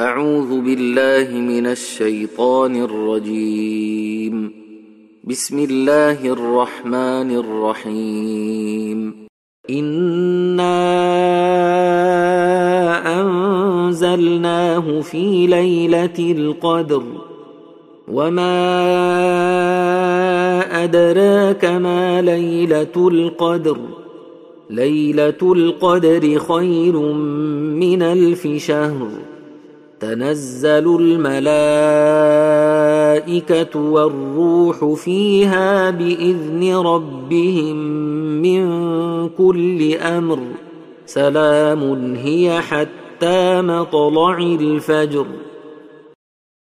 أعوذ بالله من الشيطان الرجيم. بسم الله الرحمن الرحيم. إنا أنزلناه في ليلة القدر. وما أدراك ما ليلة القدر. ليلة القدر خير من ألف شهر. تنزل الملائكة والروح فيها بإذن ربهم من كل أمر. سلام هي حتى مطلع الفجر.